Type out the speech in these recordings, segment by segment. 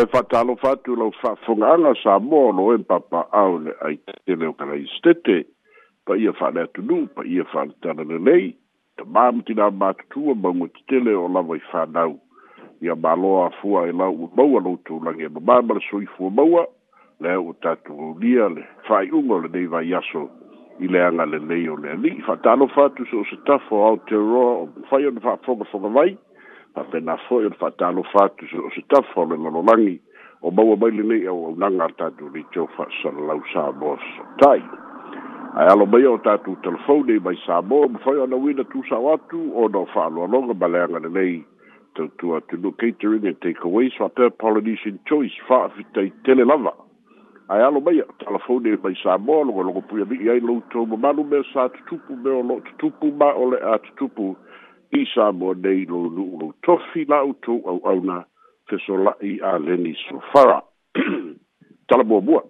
e fatalo fatu lo fa fonganga sa mo lo en papa au le ai te le kala istete pa ia fa le tu pa ia fa tana e e le nei te mam ti na ma tu o mo ti te le o la vai fa nau ia ba lo a fu ai la u mo lo tu la nge ba ba le soi fu mo le o ta tu lia le fa i un le dei vai aso i le anga le nei o le ni fa tano fatu so se ta fo au te ro o fa ia fa fo fo vai apena fo'i o le fa'atalofa atu o se tafa o le lalolagi o maua mai lenei au aunaga a tatou leitou fa'asalalau samoa sosotai ae alo mai o tatou telefone mai samoa mafai o anauina tusao atu ona o fa'aloaloga ma leaga lelei tautua atunuu catering and takeaways fa'apea polynesian choice fa'afitaitele lava ae alo maia telefone mai samoa logologo puiami'i ai loutou mamalu mea sa tutupu mea o lo'o tutupu ma o le a tutupu i sa mo nei lo lu lo tofi la u tu au au na te so la i a leni so fara tala bua bua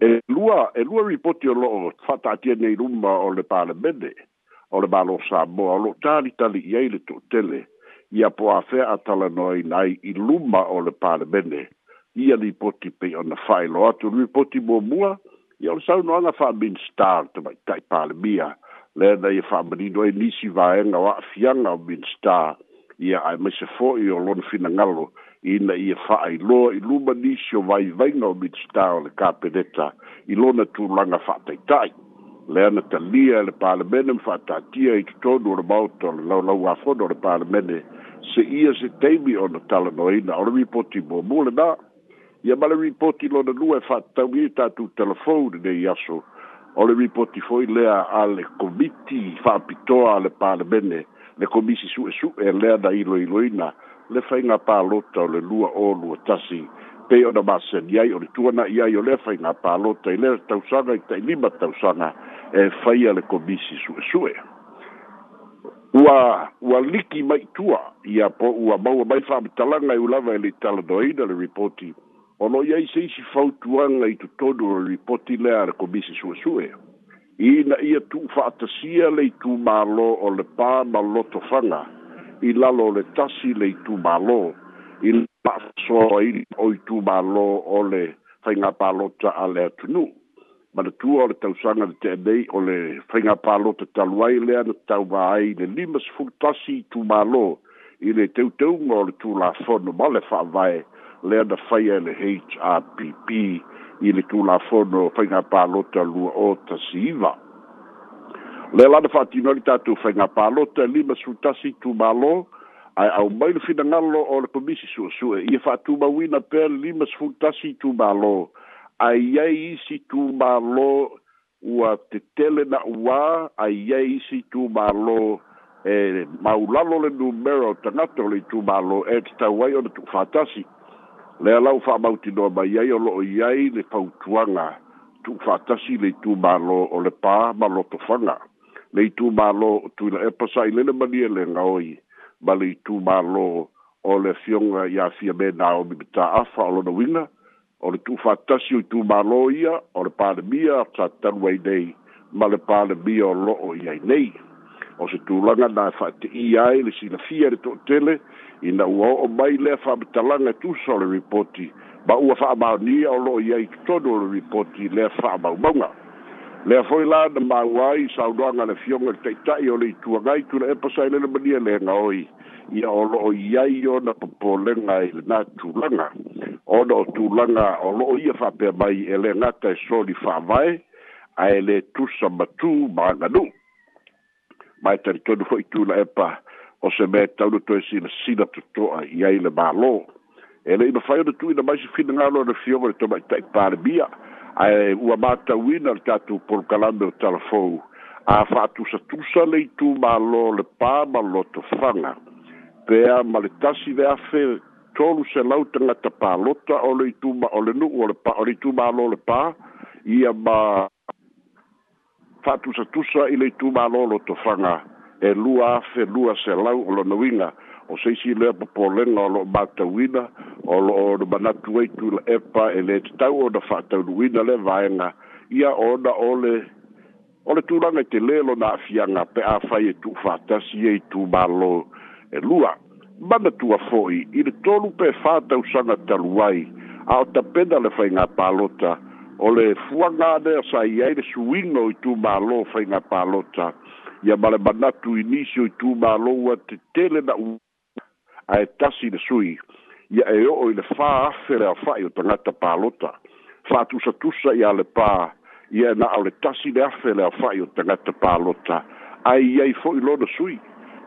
e lua e lua ripoti o lo o fata atia nei rumba o le pale bende o le balo sa mo o lo tali tali i eile tu tele i a po a fea a tala noi nai i rumba o le pale bende i a ripoti pe o na fai lo atu ripoti bua bua i a le sau noanga fa bin star te mai tai pale bia le na ye fa mari do ni si va en wa fianga bin sta ye ai me se fo yo lon fina ngalo ina ye fa ai lo i luma ni sho vai vai no bin sta le capeta i lo na tu langa fa tai tai le na ta li le parlamento fa ta ti ai to do ro bauto lo lo wa fo do parlamento se ia se tebi o na tala no ina o mi poti bo mo le na ye mala ri poti lo na lu e fa ta wi ta tu telefone de yaso o le ripoti foi lea a le komiti fa'apitoa a le palemene le komisi su'esu'e e lea na iloiloina le faiga palota o le lua o lua tasi pei ona maseni ai o le tuana'i ai o lea faiga palota i lea tausaga i ta'ilima tausaga e faia le komisi su'esu'e ua ua liki maitua ia po ua maua mai fa'amatalaga i ulava e le italanoaina le ripoti o lo ia isi isi fautuanga i tutodo o ripoti lea ar komisi sua sue. I na ia tu faatasia le tu malo o le pā malo to fanga, i lalo le tasi lei tu malo, i pa so i o i tu malo o le whainga pālota a lea tunu. Ma le tua o le tausanga le te o le whainga pālota taluai lea na tau ai le limas fultasi tu malo, i le teuteunga o tu la fono ma le whaavae, lea na faia e le HRPP i le tulafono faiga palota lua o tasiiva lea la na fa'atino ali tatou faiga palota lima sutasi tumālō ae aumai le finagalo o le komisi su'esu'e ia fa'atumauina pea le lima sfutasi tumālō aiai isi tumālō ua tetele na uā aiai isi tumālō e maulalo le numero tagata o le itumālō e tatau ai ona tu'ufatasi le alau fa'amautinoa mai ai o lo'o i ai le fautuaga tu'ufa'atasi le itumālō o le pā ma lotofaga le itumālō o tuila'epa sa'i lele malie legaoi ma le itumālō o le afioga iafia me naomi mataafa o lona uiga o le tu'ufa'atasi o itumālō ia o le palemia tatalu ai nei ma le palemia o lo'o i ai nei o se tulaga na fa ate'ia ai le silafia le to'atele ina ua o'o mai lea fa'amatalaga tusa o le ripoti ma ua fa'amaonia o lo'o iai totonu o le ripoti lea fa'amaumauga lea foi la na maua ai saunoaga le fioga i le ta'ita'i o le ituagai tuna epa sai lele mania lega oi ia o lo'o iai ona popolega i lenā tulaga ona o tulaga o lo'o ia fa'apea mai e lē gata e soli fa'avae ae lē tusa matū maganu mae talitonu fo'i tula epa o se mea taulo toe silasila toto'a i ai le mālō e le'i mafai ona tu'uina mai se finagalo le fioga le tomaʻitaʻi palemia ae ua matauina le tatou polokalame o talafou a fa'atusatusa le itumālō le pā ma lotofaga pea ma le tasi le afe tolu selau tagata pālota o le ituma o le nu'u o le pa o le itumālō le pā ia ma fa'atusatusa i le itumālō lotofaga e lua afe lua se lau o lona winga o seisi lea popolenga o loo matauina o loo manatu ai tula epa e lē tatau ona faataunuina le vaega ia ona ole o le tulaga i te lē lona afiaga pe a fai e tuufaatasi ai e tumālō e lua manatua fo'i i le tolu pe fātausaga talu ai a o tapena le faigā palota o le fuaga lea sa i ai le suino i tumālō faigā palota ia ma le manatu inisi o i tumālou a te tele na u ae tasi le sui ia e o'o i le fā afe le afa'i o tagata pālota fa'atusatusa ia le pā ia e na'o le tasi le afe le afa'i o tagata pālota ae iai fo'i lona sui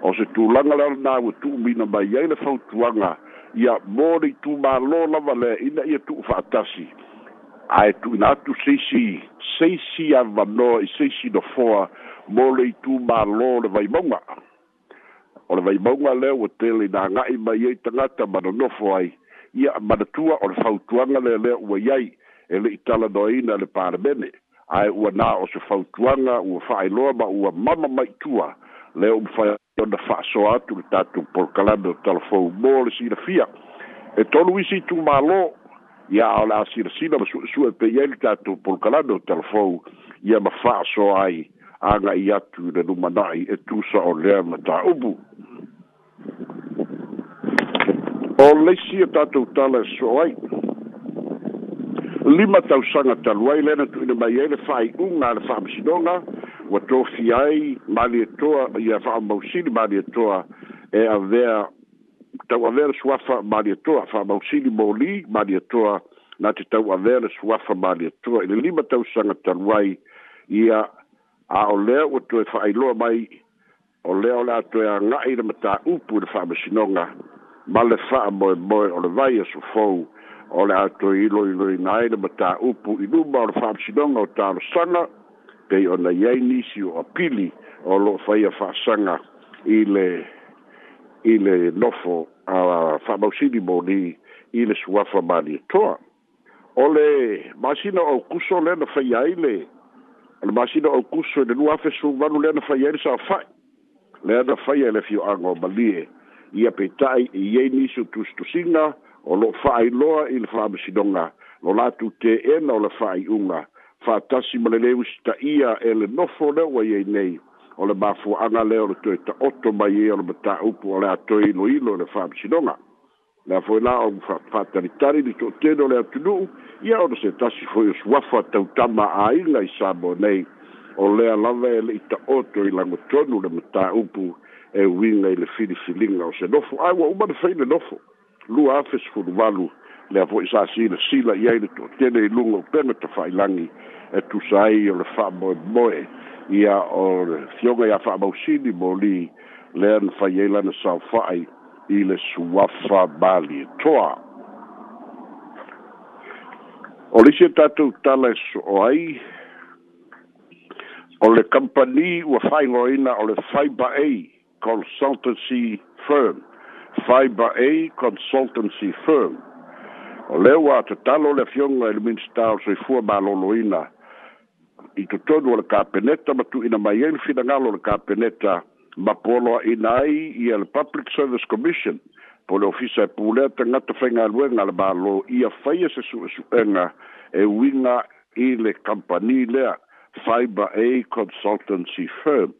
o se tulaga le ale na ua e tu'umina mai ai le fautuaga ia mo le itumālō lava lea'ina ia tu'u fa'atasi ae tuina atu seisi seisi avanoa i seisi nofoa mo le itumālō le vaimauga o le vaimauga lea ua tele inā ga'i mai ai tagata mananofo ai ia manatua o le fautuaga lea lea uai ai e le'i talanoaina le palemene ae ua nā o se fautuaga ua fa'ailoa ma ua mama maitua lea uma faona fa'asoa atu le tatou polokalame o talafou mo le silafia e tolu isi itumālō ia o le a silasila ma suʻesuʻepeia i le tatou polokalame o telefou ia ma fa'asoa ai aga'i atu le lumana'i e tusa o lea ma taupu o leisi e tatou tala e so'o ai lima tausaga talu ai na tu'uina mai ai le fa'ai'uga le fa'amasinoga ua tofia ai malietoa ia fa'amausili malietoa e avea tauavea le suafa maliatoa e faamausili moli maliatoa e na te tauavea le suafa maliatoa e i le lima tausaga talu ai ia a o lea ua toe fa'ailoa mai o lea o le a toe aga'i le mataupu i le fa'amasinoga ma le fa'amoemoe o le vai asofou o le a toe iloiloina ai le mataupu i luma o le fa'amasinoga o talosaga pei ona iai nisi o apili o lo'o faia fa'asaga i le i le nofo a whamausini mō ni i le suafa mani toa. O le masina au kuso le na whai ai le, le masina au kuso i le nuafe su manu le na whai ai le sa whai. Le na whai ai le fio ango malie i a petai i ei nisu tustusinga o lo whai loa i le whamusinonga lo latu te ena o le whai unga. Fatasi malelewis ta ia e le nofo le wa ei nei o le mafuaaga lea e, o le toe taoto mai ai o le mataupu o e le atoe iloilo i le faamasinoga lea foi la o faatalitali li toʻatele o le atunuu ia ona setasi foi o suafa tautama aiga i sabo nei o lea lava e leʻi taoto i lagotonu le mataupu e uiga i le filifiliga o se nofo ae ua uma le fai le nofo lua afesefuluvalu lea foʻi sa si le sila i ai le toʻatele i luga upega tafaailagi e tusa ai o le faamoemoe ia o fioga iā fa'amausili mo li lea na fai ai lana saofa'i i le suafa malietoa o lisi e tatou tala e ai o le kampani ua fa'aigoaina o le fiber a consultancy firm fiber a consultancy firm o lea ua tatalo le afioga i le minista o soifua malōlōina i totonu o le kapeneta ma tu'uina mai ai le finagalo o le kapeneta ma poloa'ina ai ia le public service commission po le ofisa e pulea tagata faigaluega le mālō ia faia se e uiga i le kampani lea fiber a consultancy firm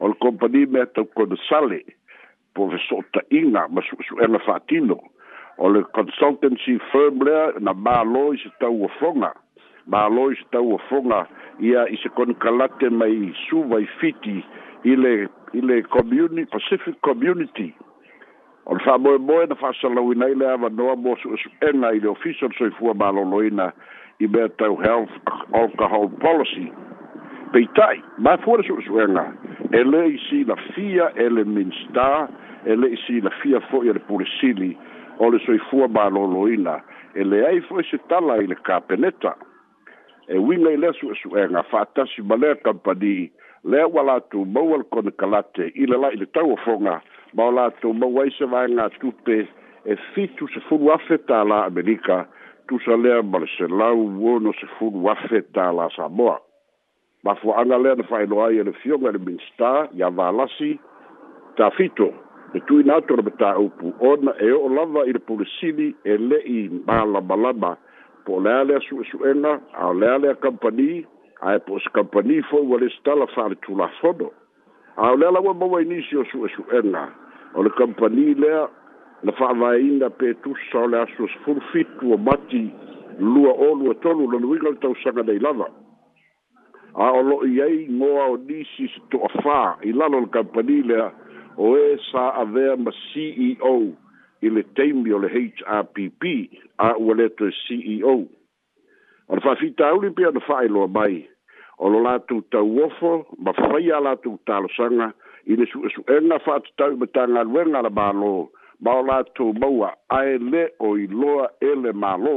o le kompani mea taukona sale po fe so'ota'iga ma su'esu'ega fa'atino o le consultancy firm lea na mālō i se malo i se tauafoga ia i se konokalate mai suva i fiti i le i le community pacific community o le moe na fa'asalauina i le avanoa mo su'esu'ega i le ofisa o le soifua malōlōina i mea tau health alcohol policy peita'i mafua le su'esu'ega e lē i si la fia e le minsta e lē i si la silafia fo'i e le pulisili o le soifua malōlōina e le leai fo'i se tala i le kapeneta e winga i lesu e su e nga whātasi ma lea kampani lea wa lātou maua kone kalate i le lai le tau fonga ma o lātou maua i se vai ngā tupe e fitu se furu afe tā la Amerika tu sa lea ma le se lau wono se furu afe tā la Samoa ma fu anga lea na whaino ai e le fionga le minsta i a vālasi tā fito e tui nātora me tā upu ona e o lava i le pulisili e le i mālama lama lama po lea lea su su enga, a lea lea kampani, a e po se kampani fo ua le stala fare tu la fodo. A lea la ua mawa inisi o su su enga, o le kampani lea, na fa va inda pe tu sa lea su sfur fitu o mati, lua o lua tolu, la nuiga le tau sanga dei lava. A o lo i ei ngoa o nisi se to a fa, i lalo le kampani lea, o e sa avea ma CEO, i le teimi o le HRPP a ua le to CEO. O le whawhita auri pia na whae loa mai, o lo lātou tau ofo, ma whai a lātou tālo sanga, i le su esu enga whātu tau me tanga luenga la mālo, ma o lātou maua ae le o i loa e le mālo.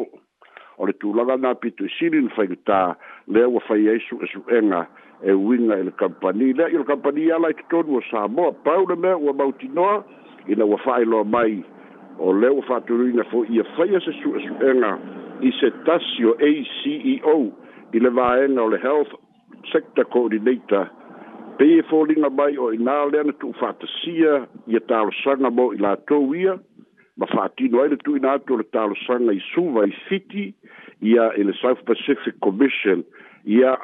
O le tūlanga nā pitu i e sirin whaingutā, le ua whai e su esu enga, e winga i le kampani. Le i le kampani ala i tutonu o Samoa, paura mea ua mautinoa, ina ua whae loa mai, o leo fa'aturuina fo ia faia se suʻesuʻega i se tasi e o aceo i le vaega o le health sector coordinator peia e foliga mai o inā lea na tuufa'atasia ia talosaga mo i latou ia ma fa'atino ai le tuuina atu o le talosaga i suva i fiti ia i le south pacific commission ia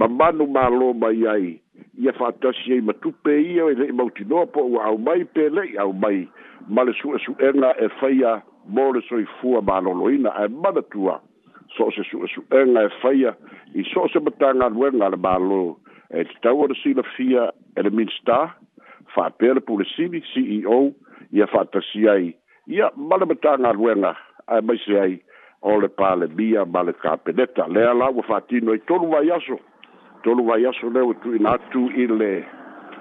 mamanu mālō mai ai ia fa'atasi ai matupe ia e le'i mautinoa po ua aumai pe le'i aumai ma e le su'esu'ega e faia mo le soifua maloloina ae manatua so o se su'esu'ega e faia i so e e o se matagaluega a le malo e tatau o le silafia e le minsta fa'apea le pulesili ceo ia fa'atasi ai ia ma le matagaluega ae maise ai o le palemia ma le kapeneta lea la ua fa'atino ai tolu vai aso tolu vai aso leo tu in atu i le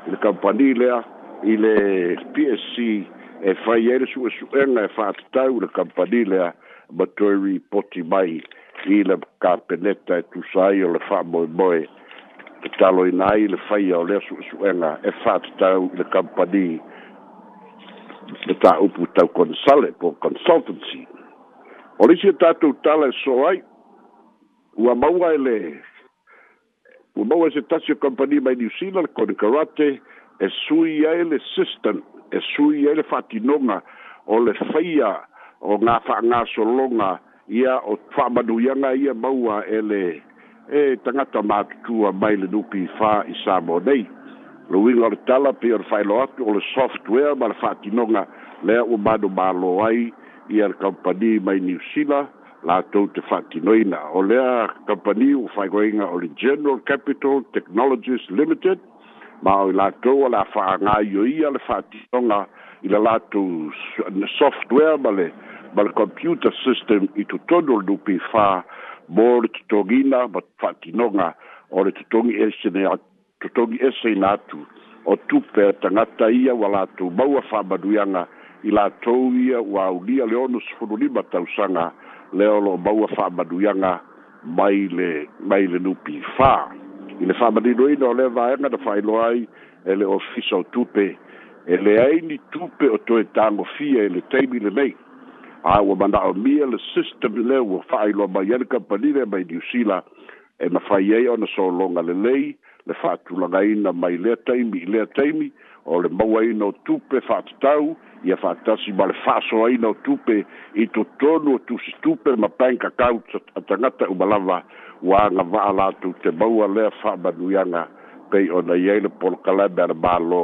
le kampani lea i le PSC e fai ere su e su enga e fa atau le kampani lea ma toi ripoti mai i le kapeneta e tusai o le fa moe moe te talo ina i le fai o le su e su enga e fa atau le kampani le ta upu tau konsale po consultancy o le si e tatou tala e soai ua maua e le Ua maua e se tasi o kampani mai New Zealand, kone karate, e sui ai le system, e sui ai le whatinonga, o le whaia, o ngā whaanga solonga, ia o whaamanu ianga ia maua e le, e tangata mātutua mai le nupi wha i Samo nei. Luinga o le tala pe o le whailo atu, o le software, ma le whatinonga, lea ua manu mālo ai, ia le kampani mai New Zealand, latou te fa'atinoina o lea kompani ua faigoaiga o le general capital technologies limited ma o i latou a le a fa'agaioia le fa'atinoga i le latou software ma le ma le computer system i totonu o le nupifā mo le totogina ma fa'atinoga o le totogi esene totogi ese ina atu o tupe tagata ia ua latou maua fa'amaduiaga i latou ia ua aulia le onu sefululima tausaga lea o loo maua fa'amanuiaga mai le mai le nupi fā i le fa'amaninoina o lea vaega na fa'ailoa ai e le ofisa o tupe e leai ni tupe o toe tagofia e le taimi lenei a ua manaʻomia mia le system lea ua fa'ailoa mai ai e le kampanile mai niusila e mafai ai ona sologa lelei le fa'atulagaina mai lea taimi i lea taimi o le mauaina o tupe fa'atatau ia fa'atasi ma le fa'asoaina o tupe i totonu o tusi tupe ma paikakau a tagata uma lava ua agava'a latou te maua lea fa'amanuiaga pei ona i ai le polokalame a le mālō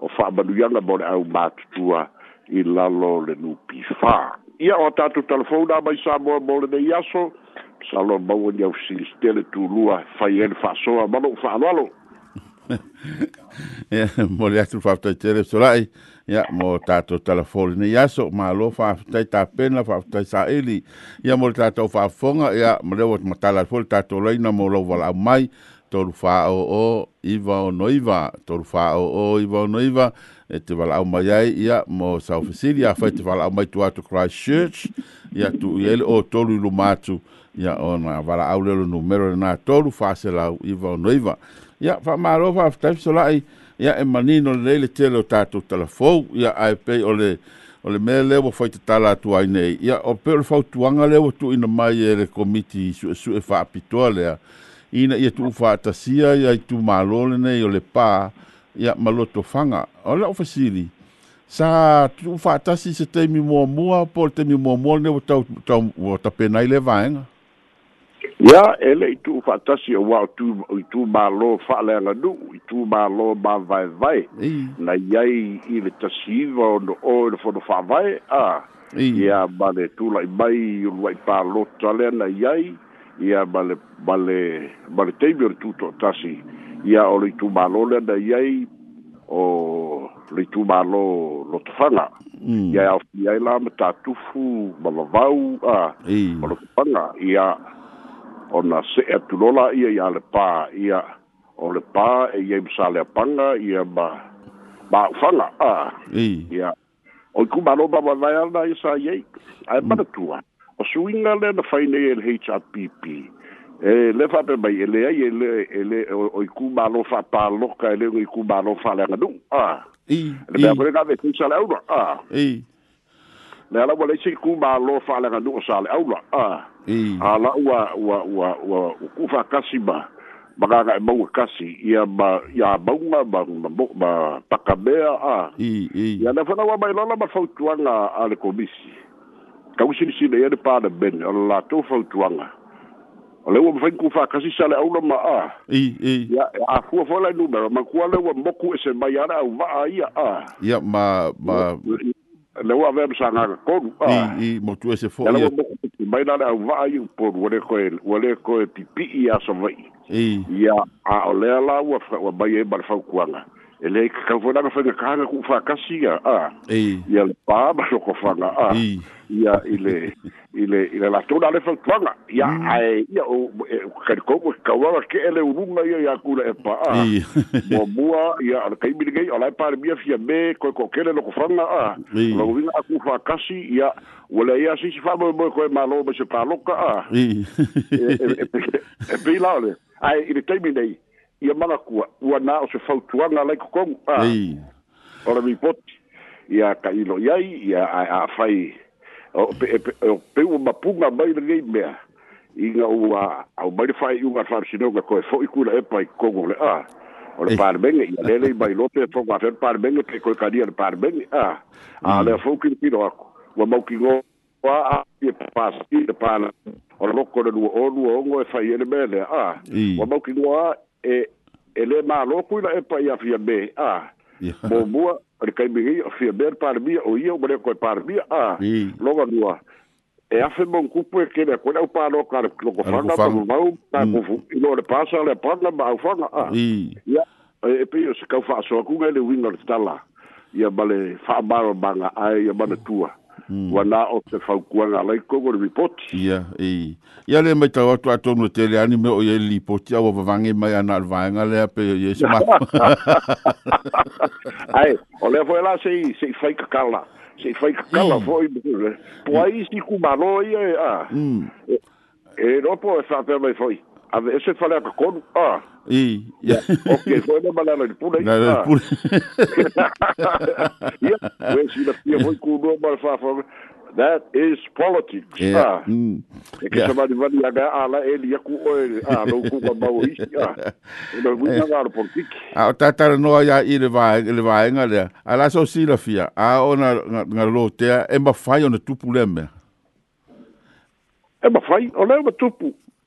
o fa'amanuiaga mo le au matutua i lalo le nupi fā ia o tatou telefona mai sa moa mo lenei aso salo maua ni ausilisitele tulua fai ai le fa'asoa ma lo'u fa'aloalo ia mo le atu faafetai le solai ia mo fa talafoli ta pen malo fa tapena sa saʻili ia mo le tatou faafofoga ia ma lea ua matala foi le lei na mo lo valaau mai tolu o iva o noiva. tolu o iva o iva e te valaau mai ai ia mo saufesili afai te valaau mai tu atu christchurch ia tu. ai o tolu i luma atu ia ona valaau le lo numero lenā tolu la iva o noiva. ya fa maro fa fa so la ia e manino le le tele o tato tala fo ia ai pe o le o le mele o fa tala tu ai nei ia o pe o fa tu anga le tu ina mai e le komiti su su e fa pitole ina ia tu fa ta ia tu malo le nei o le pa ia maloto fanga o le ofisili sa tu fa tasi se te mi mo mo po te mi mo mo le o tau tau o ta pena ile vaenga ia e le'i tu'u fa'atasi o wa'o tu i tu mālō fa'aleaga nu'u i tu mālō mavaevae na iai i le tasiiva o no'o i le fono fa'avae a ia ma le tula'i mai uluai pālota lea na iai ia ma le ma le ma le taimi o le tuto'atasi ia o le itu mālō lea na iai o le itu mālō lotofaga mm. ia e aofi ai la matatufu ma lavau a ma lotofaga ia ona se atu lola ia ia le pā ia o le pā e ia i msa le apanga ia ma ma whanga a ia o i kumano ma ma vai ana ia sa iei ai mm. mana tua o suinga le na whaine e le HRPP e le whape mai e le ai e le e le o i kumano wha pā loka e le o i kumano wha le anganu a i le mea mwere nga vete i sa le aura a i le ala ua laisi kumālo fa'aleganuga sa le aula a ala wa wa ua ua ku'u fa'akasi ma magaga ga maua kasi ba ma ia mauga ma ya na a na le fanaua mai lala ma si a le komisi de ia le palemene o le latou fautuaga o le ua mafai kufa'akasi sa le aula ma a ia afua foi lai numero ku le wa moku ku se ya ala wa ya a ya ma ma le ua vea masagaga kolu i motu ese foʻi ia mai la le auva'a i upolu ua le koe ua le koe pipi'i aso va'i ia a o lea la ua ua mai ai ma le faukuaga e le kaufonaga faigakaga ku fakasia a ia le pā masokofaga a ia i le i le i le latou la le fautuaga ia ae ia o kalikomo kauaga ke'e ele uluga ia iā kula e pa'a muamua ia ole kaimiligei o lae palemia fia me koe kookele lokofaga a lauiga aku fakasi ia ua le ia sisi fa'amoemoe koe malo ma se paloka a e e la ole ae i le taimi nei ia malakua ua na o se fautuaga laikokogu a ah, o le ripoti ia ka ilo iai ia aafai o pe ua mapuga mai legei mea iga ua au mai le faaiʻuga ah. a faamasinoga koe foʻi kula epa i kokogu le a o le palemege ia lele i mailo pe fogafea le palemege pe koe kalia le palemege a ah. a lea foʻu kilokilo ako ua maukigo a e pasi le pala o le loko le lua o lua ogo e fai ele mea lea a ua maukigo a e e le malo ku la e pa ia fia be a mo mo re kai bi fia be par bi o ia bre ko par bi a logo dua e a fe bon kupu e kere ko o palo kar lo ko fanga pa mau ta ko fu i lo le pasa le parla ma o fanga a ia e pe se ka fa so ku ngale winger tala ia bale fa baro banga ai ia bana tua Mm. Wana o te whaukuanga lai kogo ni mipoti. Ia, yeah, i. Ia le mai tau atu atu no te reani me o ye li poti au wawange mai ana alwaenga lea pe o yesu mako. Ai, o lea foela se se i fai kakala. Se i fai kakala mm. foi. Po mm. a isi kumano ia e a. Mm. E, e ropo e fapea mai foi. A ver, se fala ka ah. e Ya. Oke, foi na banana de pura. Na de pura. Ya, we e na pia foi ku do mal fa That is politics. Yeah. Ah. Mm. E que yeah. de vale aga ala ele ia ku oele. Eh, ah, não ku ba isi. Ah. Não vou na Ah, tá tá no ia ele vai, ele vai ngale. Ala so si la fia. Ah, ona ngalotea e mafai ona tupuleme. E mafai, ona e tupu.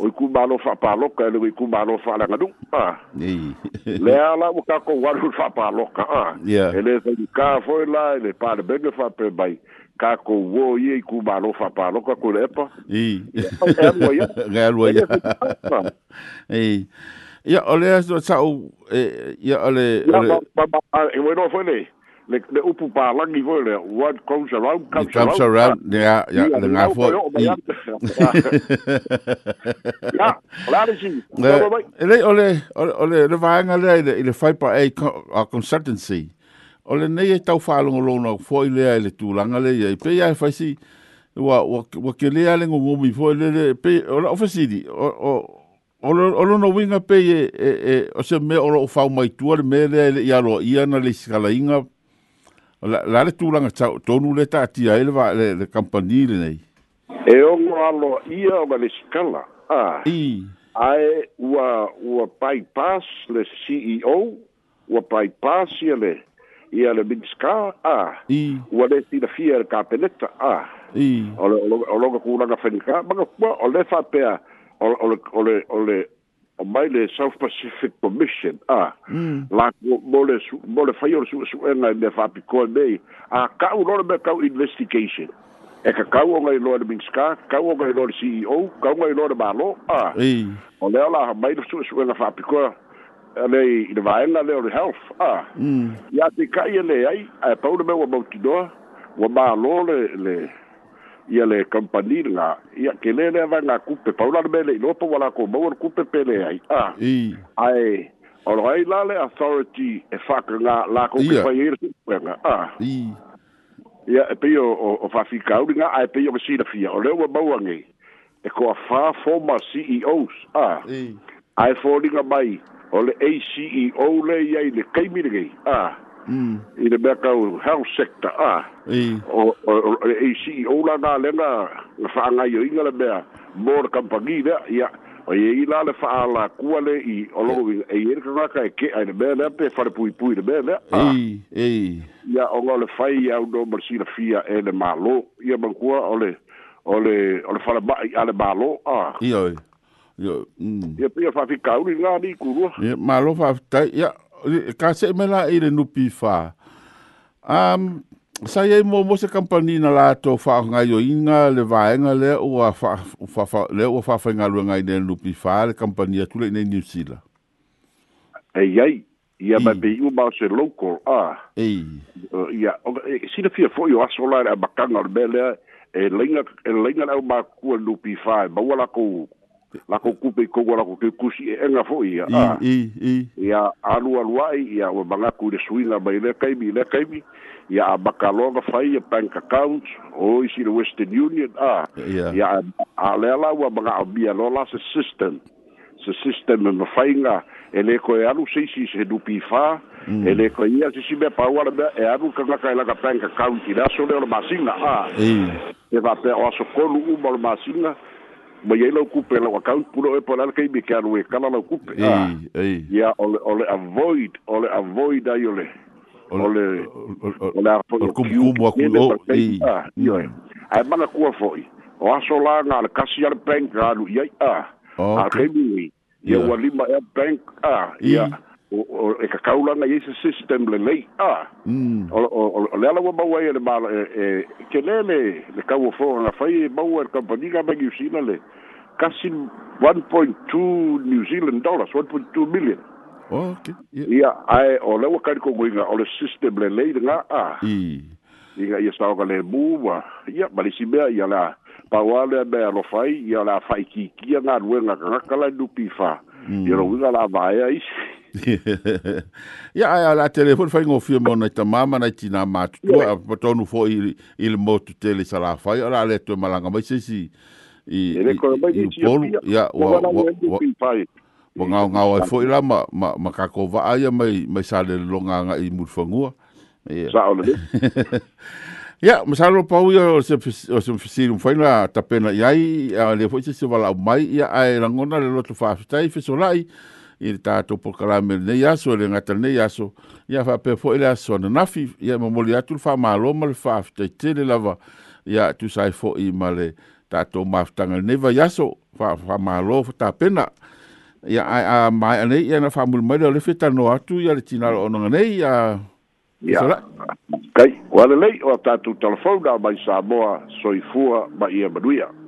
Ou yi koumanou fwa palok, ane wè yi koumanou fwa langadou. Le ala wou kakou wadou fwa palok. Ele zè di kavoy la, ele padbege fwa prebay. Kakou woye yi koumanou fwa palok akou lepa. I. Gèl woye. Gèl woye. E I. Ya ole a zwa chakou. Eh, ya ole. Ya e wè nou fwenye. le, le upu Lang, langi foi le what comes around comes, comes around. around. Ya, ya, le ngā Ya, la le si. Le, ole, ole, le vāenga le le a consultancy. Ole ne e tau whālongo lona fōi lea le tūlanga le pe ia e si Wa, wa, wa ke le ngomomi fōi le le pe, ola ofasiri, o, o, Olo no winga pe e, e, o se me olo o mai tua me le lo ia na le la le tu langa tau tonu le ta ti ai le le le company le nei e o ngo alo ia o le skala a i ai wa wa bypass le ceo wa bypass ia le ia le big ska a i wa le ti le fier capeleta a i o lo lo ko langa fenika ma ko o le fa pe o le o le o le o mai le South Pacific Commission a mm. la mole mole fire su su en le fa pico de a ka u lor be ka investigation e ka ka u ngai lor bin ska ka u ngai lor CEO ka u ngai lor balo a o le ala mai su su en le fa pico ale i le vai la le health a ya mm. te ka ye le ai a e pau de me wa bautido wa balo le le ia le kampani nga ia ke le le vanga kupe paula de bele lo po wala ko mo ko pele ai a ah, ai ora ai la le authority e fa la la ko ke pa ir pe nga a ia ah. e pe o o fa fi ka nga ai pe o si da fi o le mo wanga e ko fa forma ceos ah. a ai e fo di nga bai o le ACEO le ia le kai mi ah. a mm. i le mea kau health sector a e o, o, o e CEO la le lenga whaangai o inga le mea mō le kampagi lea ia o e i la le whaala kua le i o e i ngaka e ke ai le mea lea pe whare pui pui le mea lea ei ei ia o ngā le whai au no e le mālo ia le o le o le whare mai a le mālo a ia oi ia ia ya, ka se me la i le nupi wha. Um, sa ye mo mo se kampani na la to fa nga yo inga le vaenga le o fa fa le o fa fa nga lu nga i nupi fa le kampani tu le ne New Zealand. Ei ei ia ma be u ma se local a. Ei. Uh, ia e, si le fia fo yo asola a bakanga le bele e lenga e lenga au ba ku nupi fa ba wala ko lako kupe ko wala ko ke e enga fo ia a ah. i i ia alu alu ai ia o banga ku le suinga mai le kai bi le kai bi ia a bakaloga fai bank account o isi le western union ah. a ia a le ala ua banga bia lo la se system se system me fainga ele ko e alu e se isi se dupi fa mm. ele ko ia se si me pa wala be e alu kanga kai e la ka bank account ila so le masinga a ah. e va pe o so u ma iai lau kupe lau account pulo e polana kai me ke alu e kala lau kupe ah. ei ia ole ole avoid ole avoid ai ole ole ole afoi o kumumu aku o ei ah, ia ai mana kua foi o aso la nga le kasi ar bank alu iai a a kai me ia ua lima e bank a ah, ia o e ka kaula na yesu system le lei a mm. o o le ala wa bawai le ba e, e ke le le e e le ka wo fo na fai bawai ka pa diga ba yusi na le kasi 1.2 new zealand dollars 1.2 million okay oh, ya ai o le wa ka ko ngi o le system le lei nga a i i ga ia sa le bu wa ya ba le sibe ya la pa wa le be lo fai ya la fai ki ki na ruenga ka kala du pifa Ya, mm. lo wala ba ya isi. ia ai ala telefon fai ngofie mona i tamā manai tinā matutua a patonu foʻi i le motutele salafai ala le toe malaga mai seisi i upolu ia ua gaogao ai foʻi la ma ma ma kakova'a ia mai mai sa le lologa agaʻi mulufagua ia ma sa lo pau ia o se fesili mafaiga tapena i ai le foʻi sesi valaau mai ia ae lagona le loto faafetai fesolaʻi i le tātou pokarame le nei aso, le ngata le nei aso, ia wha pepo ele aso na nafi, ia mamoli atu le wha maaloma le wha afitai tele lava, ia tu sai fo i ma le tātou maafitanga le neva yaso, wha wha maaloma ta pena, ia ai a mai ane, ia na wha mulimai le olefe tano atu, ia le tinaro onanga nei, ia... Ia, kai, wale lei, o tātou telefona, mai Samoa, soifua, mai ia manuia. Ia,